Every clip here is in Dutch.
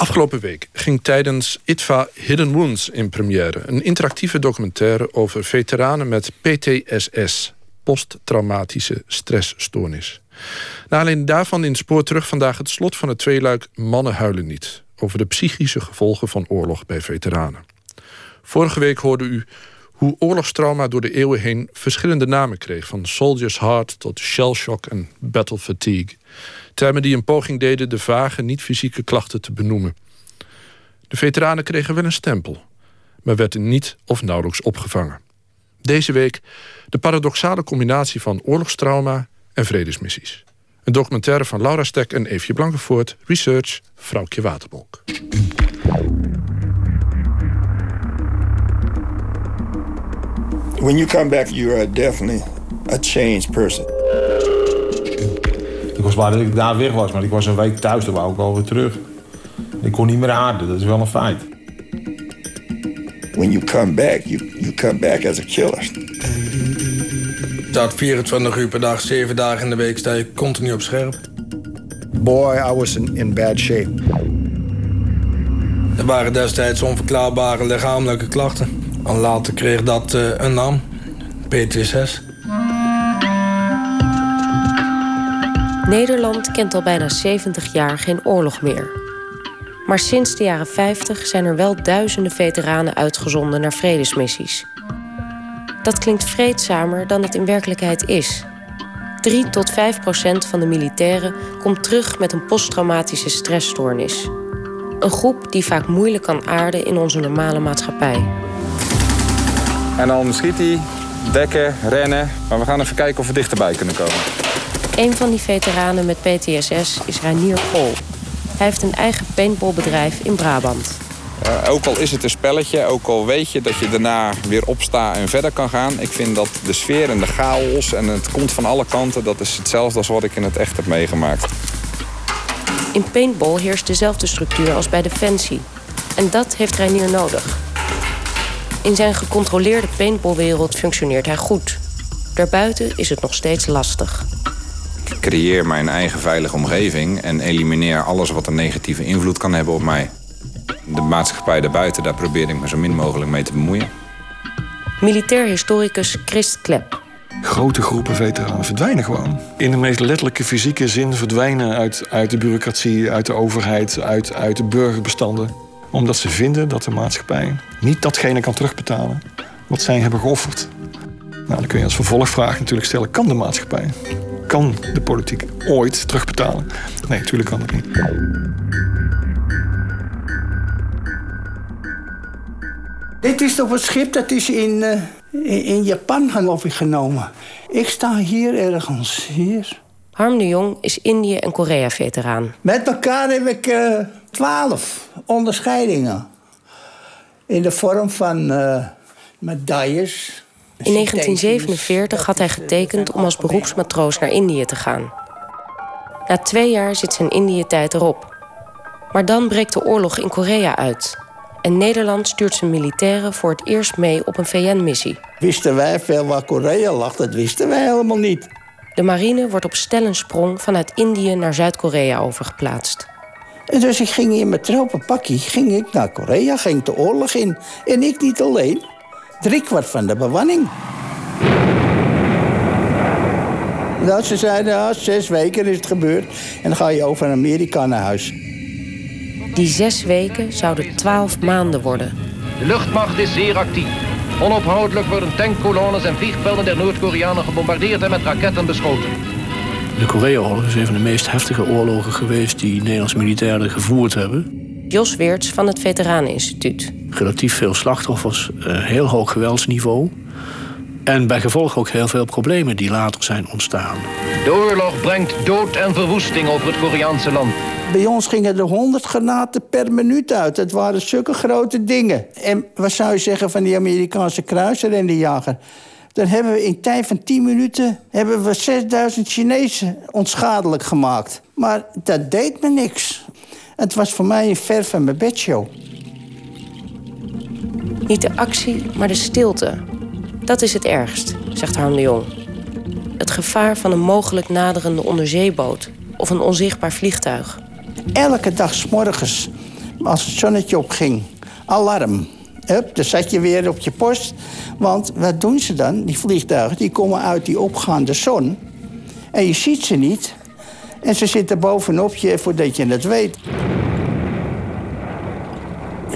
Afgelopen week ging tijdens ITVA Hidden Wounds in première... een interactieve documentaire over veteranen met PTSS... posttraumatische stressstoornis. Na alleen daarvan in spoor terug vandaag het slot van het tweeluik Mannen huilen niet... over de psychische gevolgen van oorlog bij veteranen. Vorige week hoorde u hoe oorlogstrauma door de eeuwen heen verschillende namen kreeg... van soldier's heart tot shell shock en battle fatigue. Termen die een poging deden de vage, niet-fysieke klachten te benoemen. De veteranen kregen wel een stempel, maar werden niet of nauwelijks opgevangen. Deze week de paradoxale combinatie van oorlogstrauma en vredesmissies. Een documentaire van Laura Stek en Eefje Blankenvoort, research Vrouwtje Waterbolk. When you come back, you are definitely a changed person. Ik was blij dat ik daar weg was, maar ik was een week thuis, toen wou ik alweer terug. Ik kon niet meer aarden, dat is wel een feit. When you come back, you, you come back as a killer. staat 24 uur per dag, 7 dagen in de week, sta je continu op scherp. Boy, I was in, in bad shape. Er waren destijds onverklaarbare lichamelijke klachten. En later kreeg dat uh, een naam, PTSS. Nederland kent al bijna 70 jaar geen oorlog meer. Maar sinds de jaren 50 zijn er wel duizenden veteranen uitgezonden naar vredesmissies. Dat klinkt vreedzamer dan het in werkelijkheid is. 3 tot 5 procent van de militairen komt terug met een posttraumatische stressstoornis. Een groep die vaak moeilijk kan aarden in onze normale maatschappij. En dan schiet hij, dekken, rennen. Maar we gaan even kijken of we dichterbij kunnen komen. Een van die veteranen met PTSS is Reinier Pol. Hij heeft een eigen paintballbedrijf in Brabant. Uh, ook al is het een spelletje, ook al weet je dat je daarna weer opstaat en verder kan gaan. Ik vind dat de sfeer en de chaos en het komt van alle kanten... dat is hetzelfde als wat ik in het echt heb meegemaakt. In paintball heerst dezelfde structuur als bij Defensie. En dat heeft Reinier nodig. In zijn gecontroleerde paintballwereld functioneert hij goed. Daarbuiten is het nog steeds lastig. Creëer mijn eigen veilige omgeving en elimineer alles wat een negatieve invloed kan hebben op mij. De maatschappij daarbuiten, daar probeer ik me zo min mogelijk mee te bemoeien. Militair historicus Christ Klep. Grote groepen veteranen verdwijnen gewoon. In de meest letterlijke fysieke zin verdwijnen uit, uit de bureaucratie, uit de overheid, uit, uit de burgerbestanden. Omdat ze vinden dat de maatschappij niet datgene kan terugbetalen wat zij hebben geofferd. Nou, dan kun je als vervolgvraag natuurlijk stellen: kan de maatschappij, kan de politiek ooit terugbetalen? Nee, natuurlijk kan dat niet. Dit is toch een schip dat is in, uh, in Japan geloof ik genomen. Ik sta hier ergens, hier. Harm de Jong is Indië- en Korea-veteraan. Met elkaar heb ik uh, twaalf onderscheidingen. In de vorm van uh, medailles. In 1947 had hij getekend om als beroepsmatroos naar Indië te gaan. Na twee jaar zit zijn Indië-tijd erop. Maar dan breekt de oorlog in Korea uit. En Nederland stuurt zijn militairen voor het eerst mee op een VN-missie. Wisten wij veel waar Korea lag? Dat wisten wij helemaal niet. De marine wordt op stellensprong vanuit Indië naar Zuid-Korea overgeplaatst. En dus ik ging in mijn tropenpakkie ging ik naar Korea, ging de oorlog in. En ik niet alleen. Driekwart van de bemanning. Nou, ze zeiden, ja, zes weken is het gebeurd. En dan ga je over naar Amerika naar huis. Die zes weken zouden twaalf maanden worden. De luchtmacht is zeer actief. Onophoudelijk worden tankkolonnes en vliegvelden der Noord-Koreanen gebombardeerd en met raketten beschoten. De Korea-oorlog is een van de meest heftige oorlogen geweest die Nederlandse militairen gevoerd hebben. Jos Weerts van het Veteraneninstituut. Relatief veel slachtoffers, eh, heel hoog geweldsniveau. En bij gevolg ook heel veel problemen die later zijn ontstaan. De oorlog brengt dood en verwoesting over het Koreaanse land. Bij ons gingen er 100 granaten per minuut uit. Het waren zulke grote dingen. En wat zou je zeggen van die Amerikaanse kruiser en de jager? Dan hebben we in tijd van 10 minuten hebben we 6000 Chinezen onschadelijk gemaakt. Maar dat deed me niks. Het was voor mij een ver van mijn bedshow. Niet de actie, maar de stilte. Dat is het ergst, zegt Harm de Jong. Het gevaar van een mogelijk naderende onderzeeboot of een onzichtbaar vliegtuig. Elke dag s morgens Als het zonnetje opging, alarm. Hup, dan zat je weer op je post. Want wat doen ze dan? Die vliegtuigen die komen uit die opgaande zon. En je ziet ze niet. En ze zitten bovenop je voordat je het weet.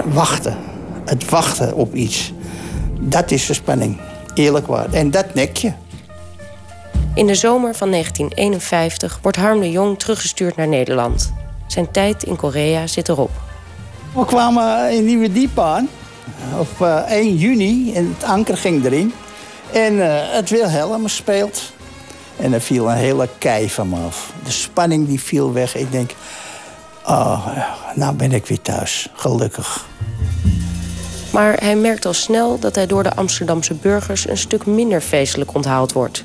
wachten. Het wachten op iets. Dat is de spanning. Eerlijk waar. En dat nek je. In de zomer van 1951 wordt Harm de Jong teruggestuurd naar Nederland. Zijn tijd in Korea zit erop. We kwamen in Nieuwe Diep aan op 1 eh, juni en het anker ging erin. En uh, het Wilhelm speelt. En er viel een hele kei van me af. De spanning die viel weg. Ik denk, oh, nou ben ik weer thuis. Gelukkig. Maar hij merkt al snel dat hij door de Amsterdamse burgers... een stuk minder feestelijk onthaald wordt.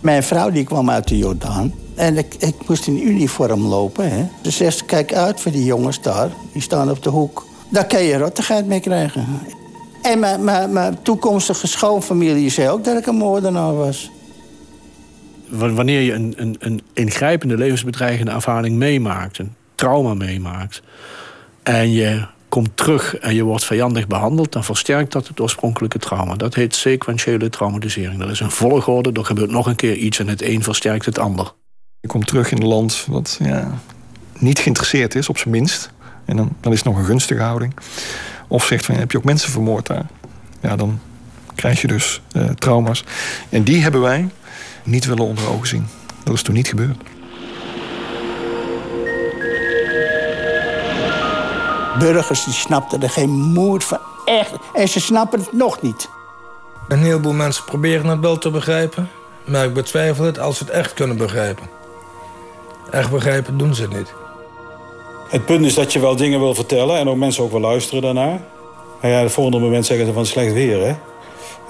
Mijn vrouw die kwam uit de Jordaan. En ik, ik moest in uniform lopen. Hè. Ze zegt, kijk uit voor die jongens daar. Die staan op de hoek. Daar kan je rottigheid mee krijgen. En mijn, mijn, mijn toekomstige schoonfamilie zei ook dat ik een moordenaar was. Wanneer je een, een, een ingrijpende levensbedreigende ervaring meemaakt... een trauma meemaakt... en je komt terug en je wordt vijandig behandeld... dan versterkt dat het oorspronkelijke trauma. Dat heet sequentiële traumatisering. Dat is een volgorde, er gebeurt nog een keer iets... en het een versterkt het ander. Je komt terug in een land wat ja, niet geïnteresseerd is, op zijn minst. En dan, dan is het nog een gunstige houding. Of zegt van, heb je ook mensen vermoord daar? Ja, dan krijg je dus uh, trauma's. En die hebben wij niet willen onder ogen zien. Dat is toen niet gebeurd. Burgers die snapten er geen moed van. Echt. En ze snappen het nog niet. Een heleboel mensen proberen het wel te begrijpen. Maar ik betwijfel het als ze het echt kunnen begrijpen. Echt begrijpen doen ze het niet. Het punt is dat je wel dingen wil vertellen en ook mensen ook wel luisteren daarnaar. Maar ja, het volgende moment zeggen ze van slecht weer, hè?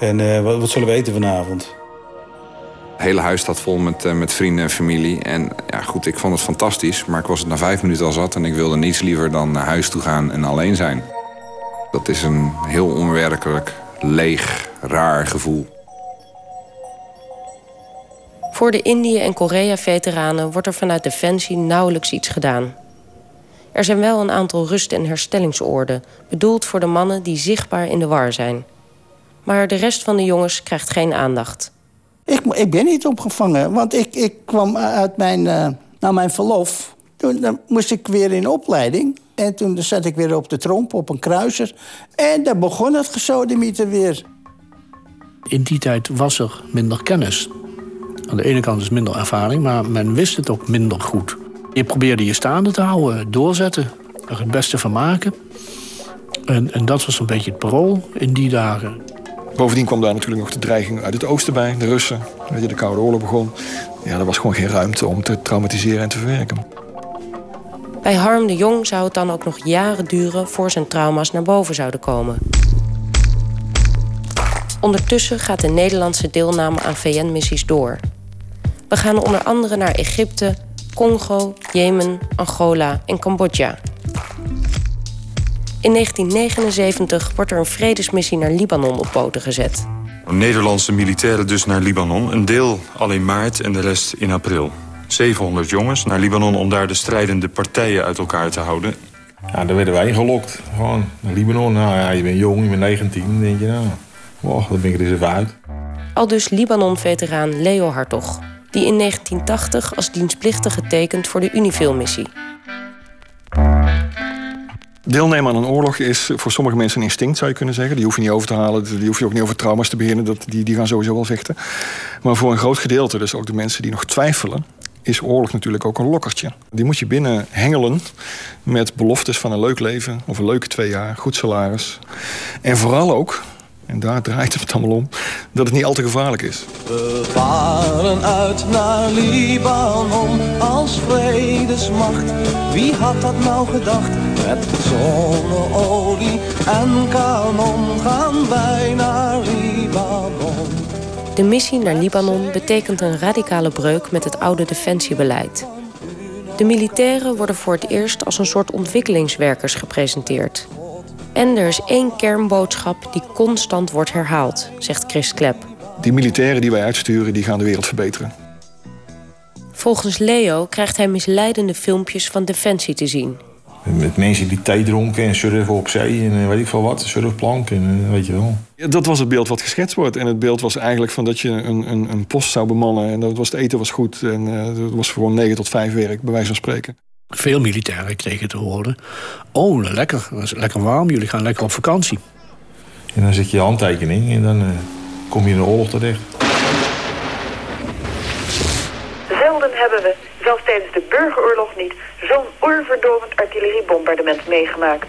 En uh, wat, wat, zullen we eten vanavond? Het hele huis staat vol met, uh, met vrienden en familie. En ja, goed, ik vond het fantastisch. Maar ik was het na vijf minuten al zat en ik wilde niets liever dan naar huis toe gaan en alleen zijn. Dat is een heel onwerkelijk, leeg, raar gevoel. Voor de Indië- en Korea-veteranen wordt er vanuit Defensie nauwelijks iets gedaan. Er zijn wel een aantal rust- en herstellingsoorden, bedoeld voor de mannen die zichtbaar in de war zijn. Maar de rest van de jongens krijgt geen aandacht. Ik, ik ben niet opgevangen, want ik, ik kwam uit mijn, uh, mijn verlof. Toen moest ik weer in opleiding. En toen zat ik weer op de tromp, op een kruiser. En daar begon het gesodemieter weer. In die tijd was er minder kennis. Aan de ene kant is minder ervaring, maar men wist het ook minder goed. Je probeerde je staande te houden, doorzetten, er het beste van maken. En, en dat was een beetje het parool in die dagen. Bovendien kwam daar natuurlijk nog de dreiging uit het oosten bij, de Russen. Weet je, de Koude Oorlog begon. Ja, er was gewoon geen ruimte om te traumatiseren en te verwerken. Bij Harm de Jong zou het dan ook nog jaren duren voor zijn trauma's naar boven zouden komen. Ondertussen gaat de Nederlandse deelname aan VN-missies door. We gaan onder andere naar Egypte, Congo, Jemen, Angola en Cambodja. In 1979 wordt er een vredesmissie naar Libanon op poten gezet. Nederlandse militairen dus naar Libanon. Een deel al in maart en de rest in april. 700 jongens naar Libanon om daar de strijdende partijen uit elkaar te houden. Ja, daar werden wij gelokt. Gewoon naar Libanon. Nou ja, je bent jong, je bent 19. Dan denk je, nou, wow, dan ben ik er eens even uit. Al dus Libanon-veteraan Leo Hartog die in 1980 als dienstplichtige tekent voor de Unifil-missie. Deelnemen aan een oorlog is voor sommige mensen een instinct, zou je kunnen zeggen. Die hoef je niet over te halen, die hoef je ook niet over trauma's te beginnen. Dat, die, die gaan sowieso wel vechten. Maar voor een groot gedeelte, dus ook de mensen die nog twijfelen... is oorlog natuurlijk ook een lokkertje. Die moet je binnen hengelen met beloftes van een leuk leven... of een leuke twee jaar, goed salaris. En vooral ook en daar draait het allemaal om, dat het niet al te gevaarlijk is. We varen uit naar Libanon als vredesmacht. Wie had dat nou gedacht? Met zonneolie en kanon gaan wij naar Libanon. De missie naar Libanon betekent een radicale breuk met het oude defensiebeleid. De militairen worden voor het eerst als een soort ontwikkelingswerkers gepresenteerd. En er is één kernboodschap die constant wordt herhaald, zegt Chris Klep. Die militairen die wij uitsturen, die gaan de wereld verbeteren. Volgens Leo krijgt hij misleidende filmpjes van Defensie te zien. Met mensen die thee dronken en surfen op zee en eh, weet ik veel wat. Surfplank en eh, weet je wel. Ja, dat was het beeld wat geschetst wordt. En het beeld was eigenlijk van dat je een, een, een post zou bemannen. En dat was, het eten was goed. En uh, het was gewoon 9 tot 5 werk, bij wijze van spreken. Veel militairen kregen te horen... oh, lekker, lekker warm, jullie gaan lekker op vakantie. En dan zet je je handtekening en dan uh, kom je in de oorlog terecht. Zelden hebben we, zelfs tijdens de burgeroorlog niet... zo'n oorverdovend artilleriebombardement meegemaakt.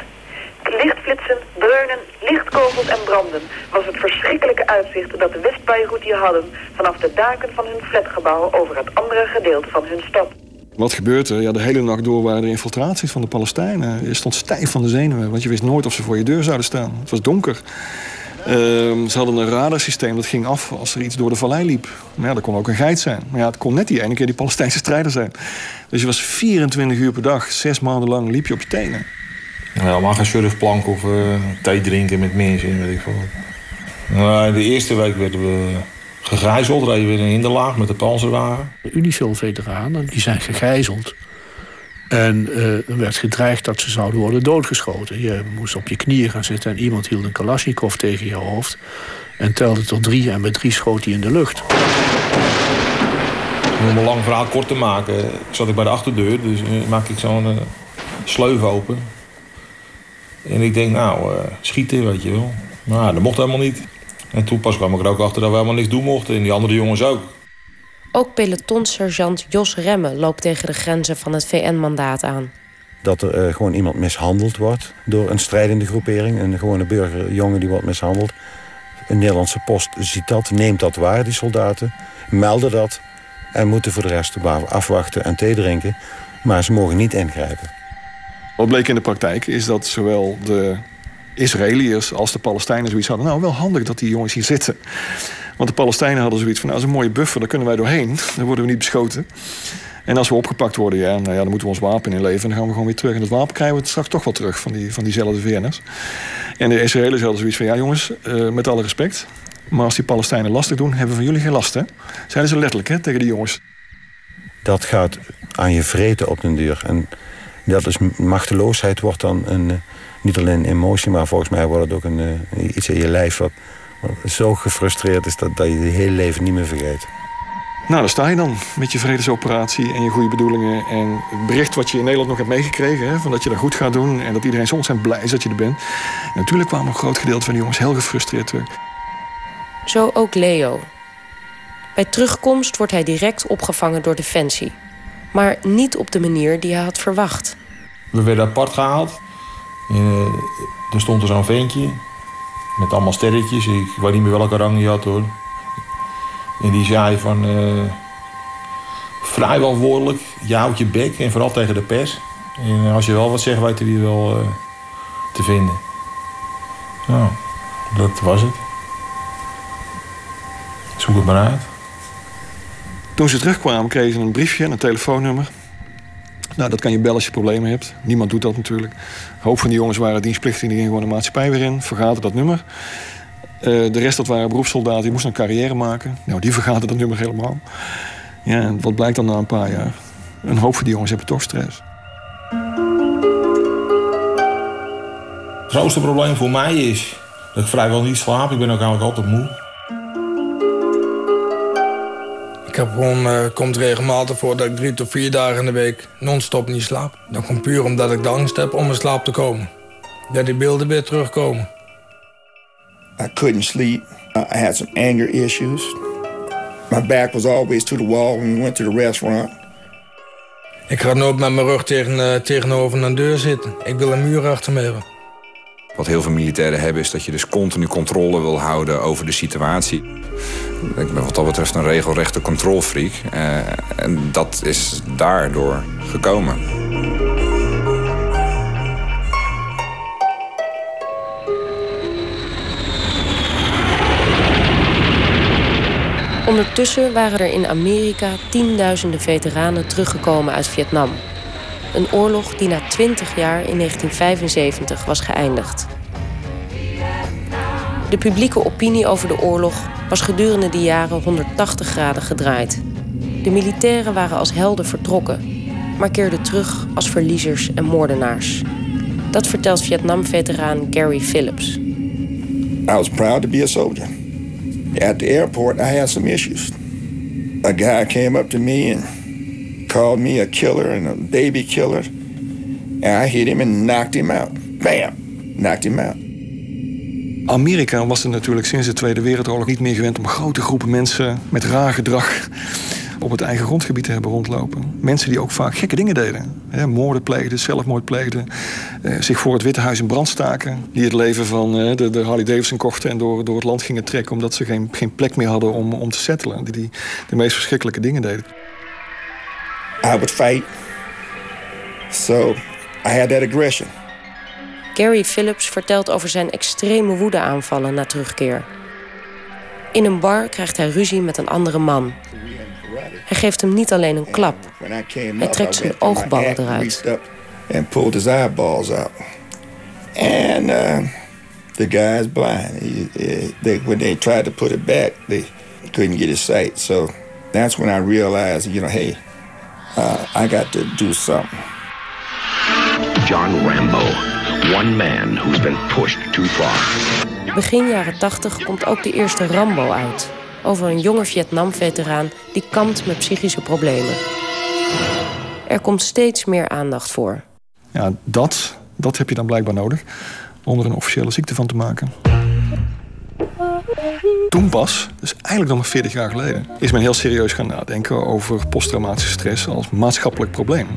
Lichtflitsen, dreunen, lichtkogels en branden was het verschrikkelijke uitzicht dat de West-Beirut hadden vanaf de daken van hun flatgebouw over het andere gedeelte van hun stad. Wat gebeurt er? Ja, de hele nacht door waren er infiltraties van de Palestijnen. Je stond stijf van de zenuwen, want je wist nooit of ze voor je deur zouden staan. Het was donker. Uh, ze hadden een radarsysteem dat ging af als er iets door de vallei liep. Ja, dat kon ook een geit zijn. Maar ja, het kon net die ene keer die Palestijnse strijder zijn. Dus je was 24 uur per dag, zes maanden lang, liep je op je tenen. Ja, maar geen surfplank of uh, thee drinken met mensen, weet ik veel. Nou, de eerste week werden we gegijzeld, reden we in de hinderlaag met de panzerwagen. De Unifil-veteranen die zijn gegijzeld. En uh, er werd gedreigd dat ze zouden worden doodgeschoten. Je moest op je knieën gaan zitten en iemand hield een Kalashnikov tegen je hoofd. En telde tot drie en met drie schoot hij in de lucht. Om een lang verhaal kort te maken, zat ik bij de achterdeur. Dus uh, maak ik zo'n uh, sleuf open. En ik denk, nou, schieten, weet je wel. Maar dat mocht helemaal niet. En toen pas kwam ik er ook achter dat we helemaal niks doen mochten. En die andere jongens ook. Ook pelotonsergeant Jos Remme loopt tegen de grenzen van het VN-mandaat aan. Dat er uh, gewoon iemand mishandeld wordt door een strijdende groepering. Een gewone burgerjongen die wordt mishandeld. Een Nederlandse post ziet dat, neemt dat waar, die soldaten. Melden dat en moeten voor de rest afwachten en thee drinken. Maar ze mogen niet ingrijpen. Wat bleek in de praktijk is dat zowel de Israëliërs als de Palestijnen zoiets hadden. Nou, wel handig dat die jongens hier zitten. Want de Palestijnen hadden zoiets van, nou, dat is een mooie buffer, daar kunnen wij doorheen. Dan worden we niet beschoten. En als we opgepakt worden, ja, nou ja, dan moeten we ons wapen inleveren. En dan gaan we gewoon weer terug. En dat wapen krijgen we straks toch wel terug van, die, van diezelfde VN'ers. En de Israëliërs hadden zoiets van, ja jongens, uh, met alle respect. Maar als die Palestijnen lastig doen, hebben we van jullie geen last, hè? Zeiden ze letterlijk, hè, tegen die jongens. Dat gaat aan je vreten op den duur. En dat is machteloosheid wordt dan een, niet alleen emotie, maar volgens mij wordt het ook een, iets in je lijf wat, wat zo gefrustreerd is dat, dat je je hele leven niet meer vergeet. Nou, daar sta je dan met je vredesoperatie en je goede bedoelingen. En het bericht wat je in Nederland nog hebt meegekregen, hè, van dat je dat goed gaat doen en dat iedereen zo ontzettend blij is dat je er bent. En natuurlijk kwam een groot gedeelte van die jongens heel gefrustreerd terug. Zo ook Leo. Bij terugkomst wordt hij direct opgevangen door Defensie. Maar niet op de manier die hij had verwacht. We werden apart gehaald. En, uh, er stond er zo'n ventje met allemaal sterretjes. Ik weet niet meer welke rang hij had hoor. En die zei van... Uh, vrijwel woordelijk, je houdt je bek en vooral tegen de pers. En als je wel wat zegt, weten we wel uh, te vinden. Nou, dat was het. Zoek het maar uit. Toen ze terugkwamen, kregen ze een briefje en een telefoonnummer. Nou, dat kan je bellen als je problemen hebt. Niemand doet dat natuurlijk. Een hoop van die jongens waren dienstplichtig, die gingen gewoon de maatschappij weer in. Vergaten dat nummer. Uh, de rest, dat waren beroepssoldaten, die moesten een carrière maken. Nou, die vergaten dat nummer helemaal. Ja, en wat blijkt dan na een paar jaar? Een hoop van die jongens hebben toch stress. Het grootste probleem voor mij is dat ik vrijwel niet slaap. Ik ben ook eigenlijk altijd moe. Ik heb gewoon, uh, komt regelmatig voor dat ik drie tot vier dagen in de week non-stop niet slaap. Dat komt puur omdat ik de angst heb om in slaap te komen. Dat die beelden weer terugkomen. I couldn't sleep. I had some anger issues. My back was always to the wall when we went to the restaurant. Ik ga nooit met mijn rug tegen, uh, tegenover een deur zitten. Ik wil een muur achter me hebben. Wat heel veel militairen hebben is dat je dus continu controle wil houden over de situatie. Ik ben wat dat betreft een regelrechte controlfreak. Uh, en dat is daardoor gekomen. Ondertussen waren er in Amerika tienduizenden veteranen teruggekomen uit Vietnam. Een oorlog die na 20 jaar in 1975 was geëindigd. De publieke opinie over de oorlog was gedurende die jaren 180 graden gedraaid. De militairen waren als helden vertrokken. maar keerden terug als verliezers en moordenaars. Dat vertelt Vietnam-veteraan Gary Phillips. I was proud to be a soldier. At the airport, I had some issues. A guy came up to me and called me a killer and a baby killer. And I hit him and knocked him out. Bam! Knocked him out. Amerika was er natuurlijk sinds de Tweede Wereldoorlog niet meer gewend om grote groepen mensen met raar gedrag op het eigen grondgebied te hebben rondlopen. Mensen die ook vaak gekke dingen deden. Hè, moorden pleegden, zelfmoord pleegden. Eh, zich voor het Witte Huis in brand staken. Die het leven van eh, de, de Harley Davidson kochten en door, door het land gingen trekken... omdat ze geen, geen plek meer hadden om, om te settelen. Die, die de meest verschrikkelijke dingen deden. I would fight. So I had that aggression. Gary Phillips vertelt over zijn extreme woedeaanvallen na terugkeer. In een bar krijgt hij ruzie met een andere man. Hij geeft hem niet alleen een klap. Hij trekt zijn oogballen eruit. And pulled his eyeballs out. And uh, the guy's blind. He, he, they, when they tried to put it back, they couldn't get his sight. So that's when I realized, you know, hey, uh, I got to do something. John Rambo, one man who's been pushed too far. Begin jaren 80 komt ook de eerste Rambo uit. Over een jonge Vietnam-veteraan die kampt met psychische problemen. Er komt steeds meer aandacht voor. Ja, dat, dat heb je dan blijkbaar nodig om er een officiële ziekte van te maken. Toen pas, dus eigenlijk nog maar 40 jaar geleden, is men heel serieus gaan nadenken over posttraumatische stress als maatschappelijk probleem.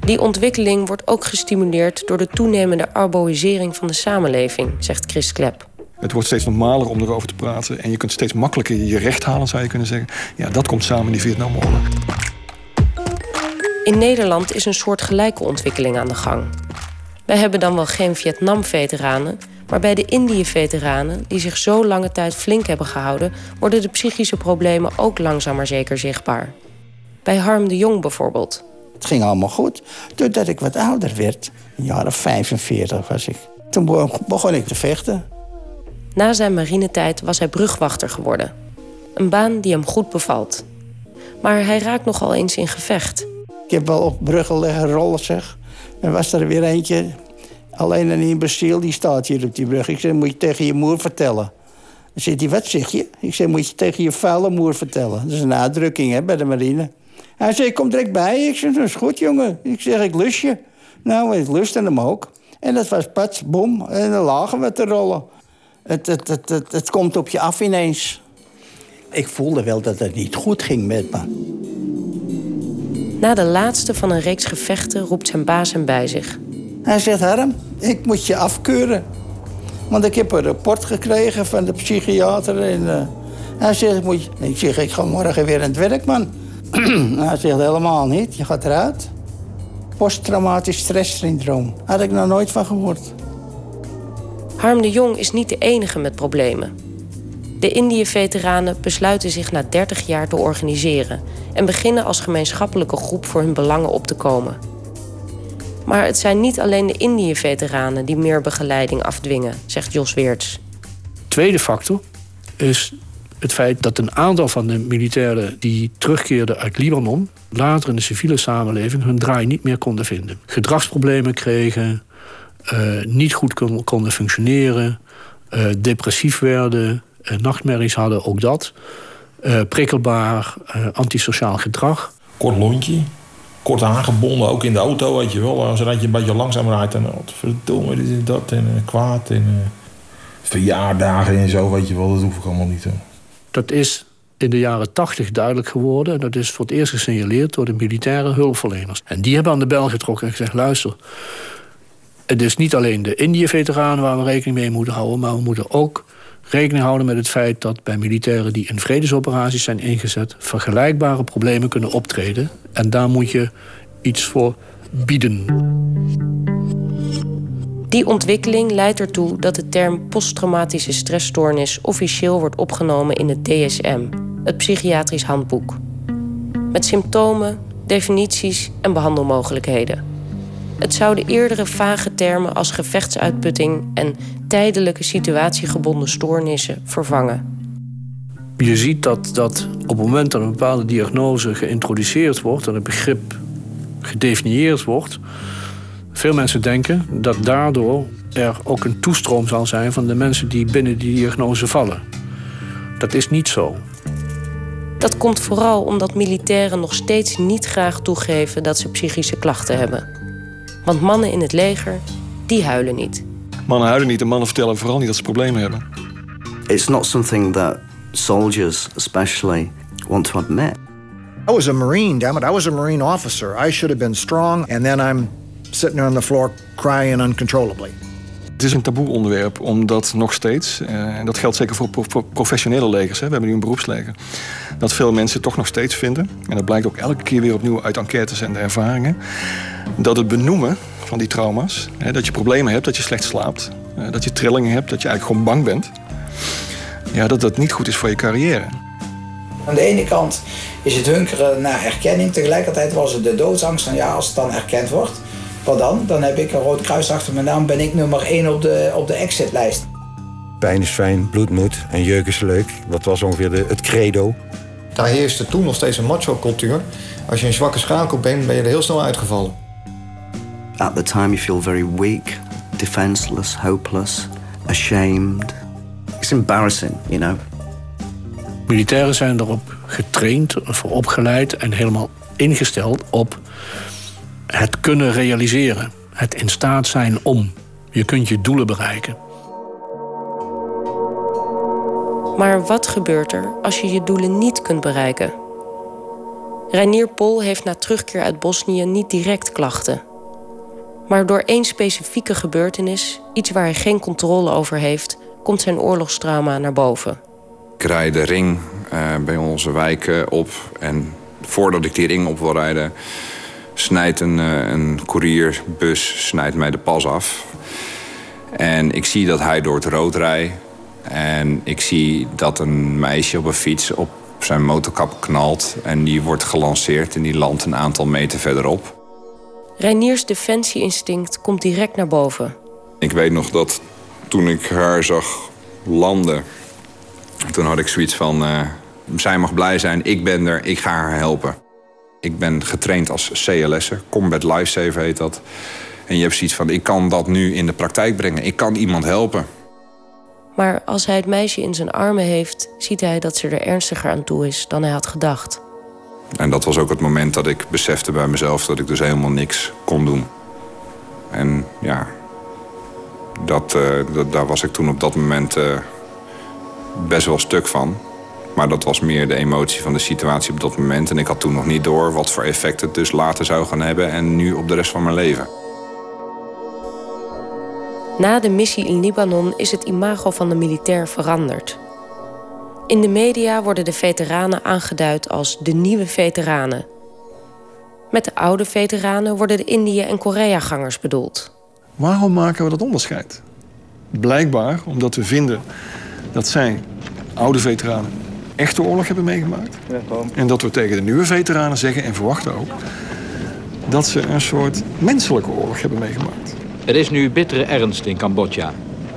Die ontwikkeling wordt ook gestimuleerd door de toenemende arboïsering van de samenleving, zegt Chris Klep. Het wordt steeds normaler om erover te praten en je kunt steeds makkelijker je recht halen, zou je kunnen zeggen. Ja, dat komt samen in die Vietnamoorlog. In Nederland is een soort gelijke ontwikkeling aan de gang. Wij hebben dan wel geen Vietnam-veteranen, maar bij de Indië-veteranen, die zich zo lange tijd flink hebben gehouden, worden de psychische problemen ook langzaam maar zeker zichtbaar. Bij Harm de Jong bijvoorbeeld. Het ging allemaal goed. Doordat ik wat ouder werd, een jaar of 45 was ik. Toen begon ik te vechten. Na zijn marinetijd was hij brugwachter geworden. Een baan die hem goed bevalt. Maar hij raakt nogal eens in gevecht. Ik heb wel op bruggen liggen rollen, zeg. En was er weer eentje, alleen een imbeciel, die staat hier op die brug. Ik zei, moet je tegen je moer vertellen. Dan zegt hij, wat zeg je? Ik zei, moet je tegen je vuile moer vertellen. Dat is een uitdrukking hè, bij de marine. Hij zei, kom direct bij. Ik zeg, dat is goed, jongen. Ik zeg, ik lust je. Nou, ik lustte hem ook. En dat was pats, bom. En dan lagen we te rollen. Het, het, het, het, het komt op je af ineens. Ik voelde wel dat het niet goed ging met me. Na de laatste van een reeks gevechten roept zijn baas hem bij zich. Hij zegt, Harm, ik moet je afkeuren. Want ik heb een rapport gekregen van de psychiater. En, uh, hij zegt, moet je... ik zeg, ik ga morgen weer aan het werk, man. hij zegt, helemaal niet. Je gaat eruit. Posttraumatisch stresssyndroom. Had ik nog nooit van gehoord. Harm de Jong is niet de enige met problemen. De Indië-veteranen besluiten zich na 30 jaar te organiseren en beginnen als gemeenschappelijke groep voor hun belangen op te komen. Maar het zijn niet alleen de Indië-veteranen die meer begeleiding afdwingen, zegt Jos Weerts. Tweede factor is het feit dat een aantal van de militairen die terugkeerden uit Libanon later in de civiele samenleving hun draai niet meer konden vinden. Gedragsproblemen kregen, uh, niet goed kon, konden functioneren, uh, depressief werden, uh, nachtmerries hadden, ook dat. prikkelbaar, antisociaal gedrag. Kort lontje, kort aangebonden, ook in de auto, weet je wel. Zodat je een beetje langzaam rijdt en wat verdomme, dit is dat en kwaad en verjaardagen en zo, weet je wel. Dat hoef ik allemaal niet. Hoor. Dat is in de jaren tachtig duidelijk geworden. Dat is voor het eerst gesignaleerd door de militaire hulpverleners. En die hebben aan de bel getrokken en gezegd: luister, het is niet alleen de Indië-veteranen waar we rekening mee moeten houden, maar we moeten ook rekening houden met het feit dat bij militairen die in vredesoperaties zijn ingezet, vergelijkbare problemen kunnen optreden. En daar moet je iets voor bieden. Die ontwikkeling leidt ertoe dat de term posttraumatische stressstoornis officieel wordt opgenomen in het DSM, het psychiatrisch handboek. Met symptomen, definities en behandelmogelijkheden. Het zouden eerdere vage termen als gevechtsuitputting en tijdelijke situatiegebonden stoornissen vervangen. Je ziet dat, dat op het moment dat een bepaalde diagnose geïntroduceerd wordt en het begrip gedefinieerd wordt. Veel mensen denken dat daardoor er ook een toestroom zal zijn van de mensen die binnen die diagnose vallen. Dat is niet zo. Dat komt vooral omdat militairen nog steeds niet graag toegeven dat ze psychische klachten hebben. Want mannen in het leger, die huilen niet. Mannen huilen niet en mannen vertellen vooral niet dat ze problemen hebben. It's not something that soldiers especially want to admit. I was a Marine, damn it. I was a Marine officer. I should have been strong, and then I'm sitting there on the floor crying uncontrollably. Het is een taboe onderwerp, omdat nog steeds, eh, en dat geldt zeker voor, professionele legers, hè, we hebben nu een beroepsleger, dat veel mensen toch nog steeds vinden, en dat blijkt ook elke keer weer opnieuw uit enquêtes en de ervaringen, dat het benoemen van die trauma's, hè, dat je problemen hebt, dat je slecht slaapt, eh, dat je trillingen hebt, dat je eigenlijk gewoon bang bent, ja, dat dat niet goed is voor je carrière. Aan de ene kant is het hunkeren naar erkenning, tegelijkertijd was het de doodsangst van ja, als het dan erkend wordt, wat dan? Dan heb ik een rood kruis achter mijn naam, ben ik nummer 1 op de, op de exitlijst. Pijn is fijn, bloed moet en jeuk is leuk. Dat was ongeveer de, het credo. Daar heerste toen nog steeds een macho-cultuur. Als je een zwakke schakel bent, ben je er heel snel uitgevallen. At the time you feel very weak, defenseless, hopeless, ashamed. It's embarrassing, you know. Militairen zijn erop getraind, voor opgeleid en helemaal ingesteld op het kunnen realiseren. Het in staat zijn om. Je kunt je doelen bereiken. Maar wat gebeurt er als je je doelen niet kunt bereiken? Reinier Pol heeft na terugkeer uit Bosnië niet direct klachten. Maar door één specifieke gebeurtenis, iets waar hij geen controle over heeft, komt zijn oorlogstrauma naar boven. Ik rijd de ring uh, bij onze wijk op. En voordat ik die ring op wil rijden, snijdt een, uh, een courierbus snijdt mij de pas af. En ik zie dat hij door het rood rijdt. En ik zie dat een meisje op een fiets op zijn motorkap knalt. En die wordt gelanceerd en die landt een aantal meter verderop. Reiniers defensieinstinct komt direct naar boven. Ik weet nog dat toen ik haar zag landen... toen had ik zoiets van... Uh, zij mag blij zijn, ik ben er, ik ga haar helpen. Ik ben getraind als CLS'er, Combat Lifesaver heet dat. En je hebt zoiets van, ik kan dat nu in de praktijk brengen. Ik kan iemand helpen. Maar als hij het meisje in zijn armen heeft... ziet hij dat ze er ernstiger aan toe is dan hij had gedacht. En dat was ook het moment dat ik besefte bij mezelf... dat ik dus helemaal niks kon doen. En ja, dat, uh, dat daar was ik toen op dat moment uh, best wel stuk van. Maar dat was meer de emotie van de situatie op dat moment. En ik had toen nog niet door wat voor effect het dus later zou gaan hebben... en nu op de rest van mijn leven. Na de missie in Libanon is het imago van de militair veranderd. In de media worden de veteranen aangeduid als de nieuwe veteranen. Met de oude veteranen worden de Indië- en Koreagangers bedoeld. Waarom maken we dat onderscheid? Blijkbaar omdat we vinden dat zij, oude veteranen, echte oorlog hebben meegemaakt. En dat we tegen de nieuwe veteranen zeggen en verwachten ook dat ze een soort menselijke oorlog hebben meegemaakt. Het is nu bittere ernst in Cambodja.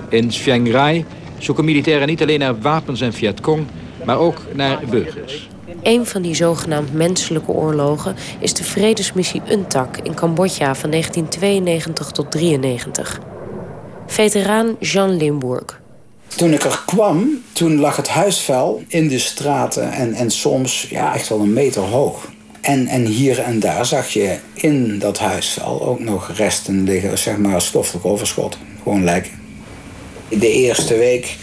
In Chiang Rai zoeken militairen niet alleen naar wapens en Vietcong, maar ook naar burgers. Een van die zogenaamd menselijke oorlogen is de vredesmissie UNTAC in Cambodja van 1992 tot 1993. Veteraan Jean Limburg. Toen ik er kwam, toen lag het huisvuil in de straten en, en soms ja, echt wel een meter hoog. En, en hier en daar zag je in dat huisvuil ook nog resten liggen, zeg maar stoffelijk overschot. Gewoon lijken. De eerste week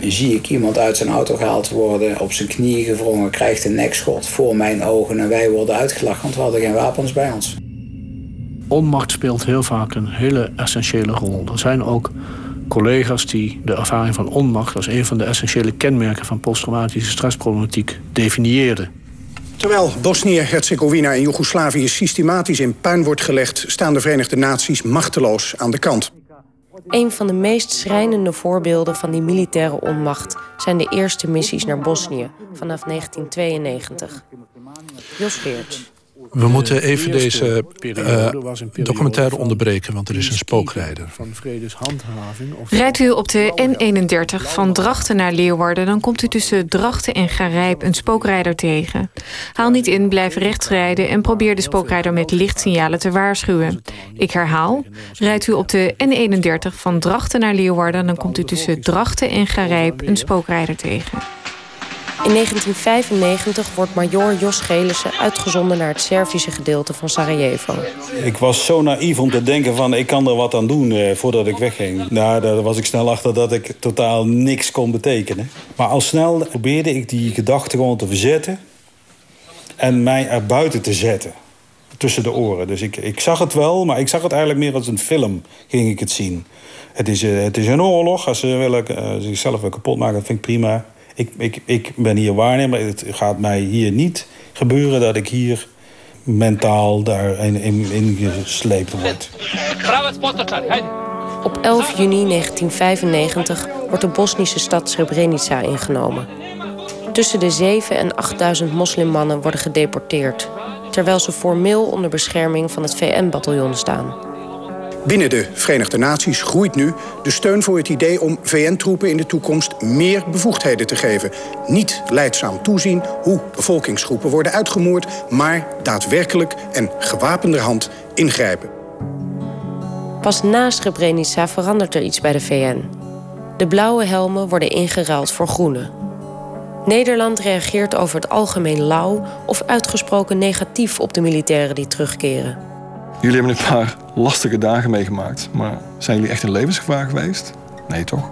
zie ik iemand uit zijn auto gehaald worden, op zijn knieën gevrongen, krijgt een nekschot voor mijn ogen en wij worden uitgelachen, want we hadden geen wapens bij ons. Onmacht speelt heel vaak een hele essentiële rol. Er zijn ook collega's die de ervaring van onmacht als een van de essentiële kenmerken van posttraumatische stressproblematiek definieerden. Terwijl Bosnië-Herzegovina en Joegoslavië systematisch in puin wordt gelegd, staan de Verenigde Naties machteloos aan de kant. Een van de meest schrijnende voorbeelden van die militaire onmacht zijn de eerste missies naar Bosnië vanaf 1992. Jos Geerts. We moeten even deze uh, documentaire onderbreken, want er is een spookrijder. Rijdt u op de N31 van Drachten naar Leeuwarden... dan komt u tussen Drachten en Garijp een spookrijder tegen. Haal niet in, blijf rechts rijden... en probeer de spookrijder met lichtsignalen te waarschuwen. Ik herhaal, rijdt u op de N31 van Drachten naar Leeuwarden... dan komt u tussen Drachten en Garijp een spookrijder tegen. In 1995 wordt major Jos Gelissen uitgezonden naar het Servische gedeelte van Sarajevo. Ik was zo naïef om te denken van ik kan er wat aan doen eh, voordat ik wegging. Nou, daar was ik snel achter dat ik totaal niks kon betekenen. Maar al snel probeerde ik die gedachte gewoon te verzetten. En mij er buiten te zetten. Tussen de oren. Dus ik, ik zag het wel, maar ik zag het eigenlijk meer als een film. Ging ik het zien. Het is, uh, het is een oorlog. Als ze willen, uh, zichzelf weer kapot maken, dat vind ik prima ik, ik, ik ben hier waarnemer. Het gaat mij hier niet gebeuren dat ik hier mentaal daarin in, in gesleept. Op 11 juni 1995 wordt de Bosnische stad Srebrenica ingenomen. Tussen de 7 en 8000 moslimmannen worden gedeporteerd... terwijl ze formeel onder bescherming van het VN-bataljon staan. Binnen de Verenigde Naties groeit nu de steun voor het idee om VN-troepen in de toekomst meer bevoegdheden te geven. Niet leidzaam toezien hoe bevolkingsgroepen worden uitgemoord, maar daadwerkelijk en gewapenderhand ingrijpen. Pas na Srebrenica verandert er iets bij de VN. De blauwe helmen worden ingeruild voor groene. Nederland reageert over het algemeen lauw of uitgesproken negatief op de militairen die terugkeren. Jullie hebben een paar lastige dagen meegemaakt. Maar zijn jullie echt in levensgevaar geweest? Nee, toch?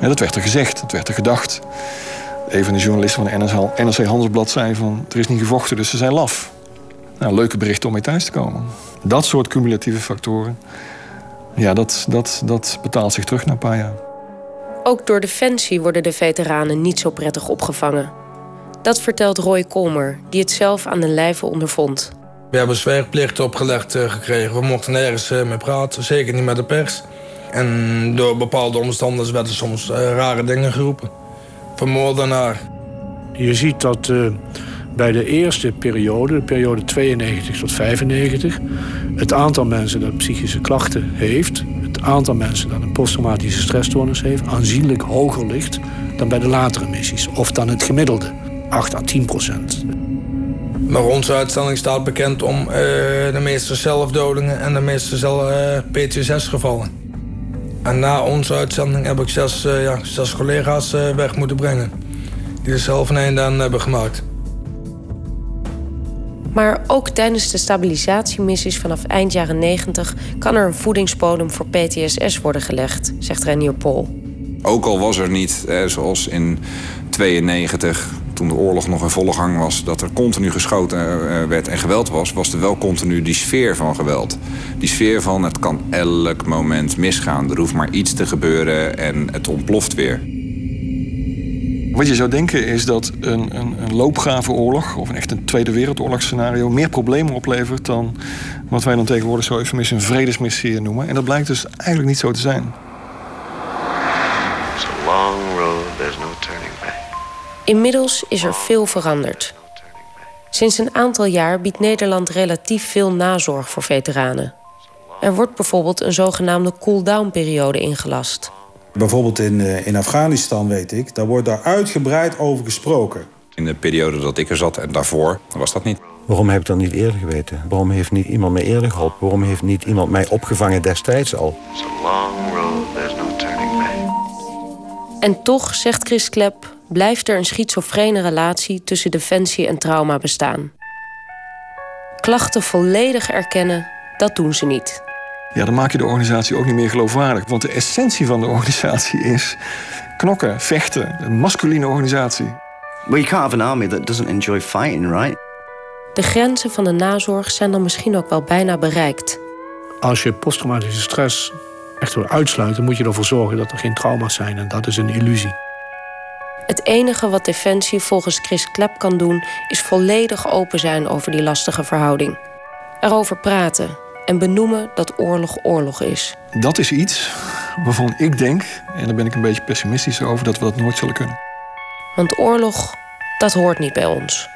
Ja, dat werd er gezegd, dat werd er gedacht. Een van de journalisten van de NRC Handelsblad zei van... er is niet gevochten, dus ze zijn laf. Nou, leuke berichten om mee thuis te komen. Dat soort cumulatieve factoren... ja, dat, dat, dat betaalt zich terug na een paar jaar. Ook door Defensie worden de veteranen niet zo prettig opgevangen. Dat vertelt Roy Kolmer, die het zelf aan de lijve ondervond. We hebben zwijgplicht opgelegd uh, gekregen. We mochten nergens uh, mee praten, zeker niet met de pers. En door bepaalde omstandigheden werden soms uh, rare dingen geroepen. Vermoordenaar. Je ziet dat bij de eerste periode, de periode 92 tot 95... het aantal mensen dat psychische klachten heeft... het aantal mensen dat een posttraumatische stressstoornis heeft... aanzienlijk hoger ligt dan bij de latere missies. Of dan het gemiddelde, 8 à 10 procent. Maar onze uitstelling staat bekend om uh, de meeste zelfdodingen en de meeste zelf, uh, eh, PTSS-gevallen. En na onze uitzending heb ik zes, uh, ja, zes collega's weg moeten brengen. Die er zelf een einde aan hebben gemaakt. Maar ook tijdens de stabilisatiemissies vanaf eind jaren 90 kan er een voedingsbodem voor PTSS worden gelegd, zegt Renier Pol. Ook al was er niet, zoals in 92 toen de oorlog nog in volle gang was, dat er continu geschoten eh, werd en geweld was, was er wel continu die sfeer van geweld. Die sfeer van het kan elk moment misgaan. Er hoeft maar iets te gebeuren en het ontploft weer. Wat je zou denken is dat een, een, een loopgravenoorlog of een echt een Tweede Wereldoorlogsscenario meer problemen oplevert dan wat wij dan tegenwoordig zo even een vredesmissie noemen. En dat blijkt dus eigenlijk niet zo te zijn. Inmiddels is er veel veranderd. Sinds een aantal jaar biedt Nederland relatief veel nazorg voor veteranen. Er wordt bijvoorbeeld een zogenaamde cool-down-periode ingelast. Bijvoorbeeld in, eh, in Afghanistan weet ik, daar wordt daar uitgebreid over gesproken. In de periode dat ik er zat en daarvoor was dat niet. Waarom heb ik dat niet eerder geweten? Waarom heeft niet iemand mij eerder geholpen? Waarom heeft niet iemand mij opgevangen destijds al? En toch, zegt Chris Klep, blijft er een schizofrene relatie tussen defensie en trauma bestaan. Klachten volledig erkennen, dat doen ze niet. Ja, dan maak je de organisatie ook niet meer geloofwaardig. Want de essentie van de organisatie is knokken, vechten, een masculine organisatie. Well, you can't have an army that doesn't enjoy fighting, right? De grenzen van de nazorg zijn dan misschien ook wel bijna bereikt. Als je posttraumatische stress echt wil uitsluiten, moet je ervoor zorgen dat er geen trauma's zijn. En dat is een illusie. Het enige wat Defensie volgens Chris Klep kan doen, is volledig open zijn over die lastige verhouding. Erover praten en benoemen dat oorlog oorlog is. Dat is iets waarvan ik denk, en daar ben ik een beetje pessimistisch over, dat we dat nooit zullen kunnen. Want oorlog, dat hoort niet bij ons.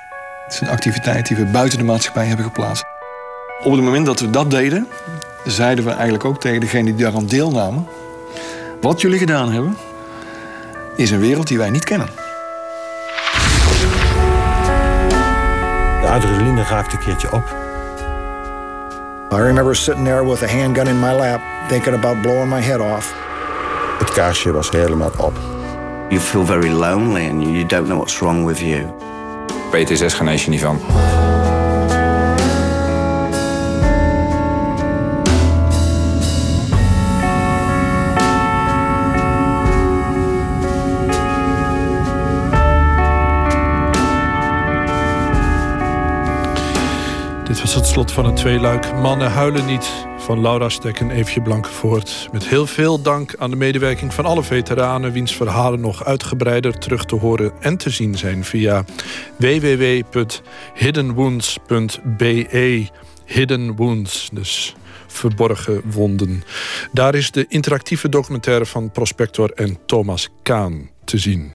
Het is een activiteit die we buiten de maatschappij hebben geplaatst. Op het moment dat we dat deden, zeiden we eigenlijk ook tegen degenen die daaraan deelnamen... wat jullie gedaan hebben, is een wereld die wij niet kennen. De adrenaline raakt een keertje op. I remember sitting there with a handgun in my lap, thinking about blowing my head off. Het kaarsje was helemaal op. You feel very lonely and you don't know what's wrong with you. PTSS genees je niet van. Dit was het slot van het tweeluik Mannen huilen niet van Laura Stek en Eefje Blankenvoort. Met heel veel dank aan de medewerking van alle veteranen... wiens verhalen nog uitgebreider terug te horen en te zien zijn... via www.hiddenwounds.be. Hidden Wounds, dus verborgen wonden. Daar is de interactieve documentaire van Prospector en Thomas Kaan te zien.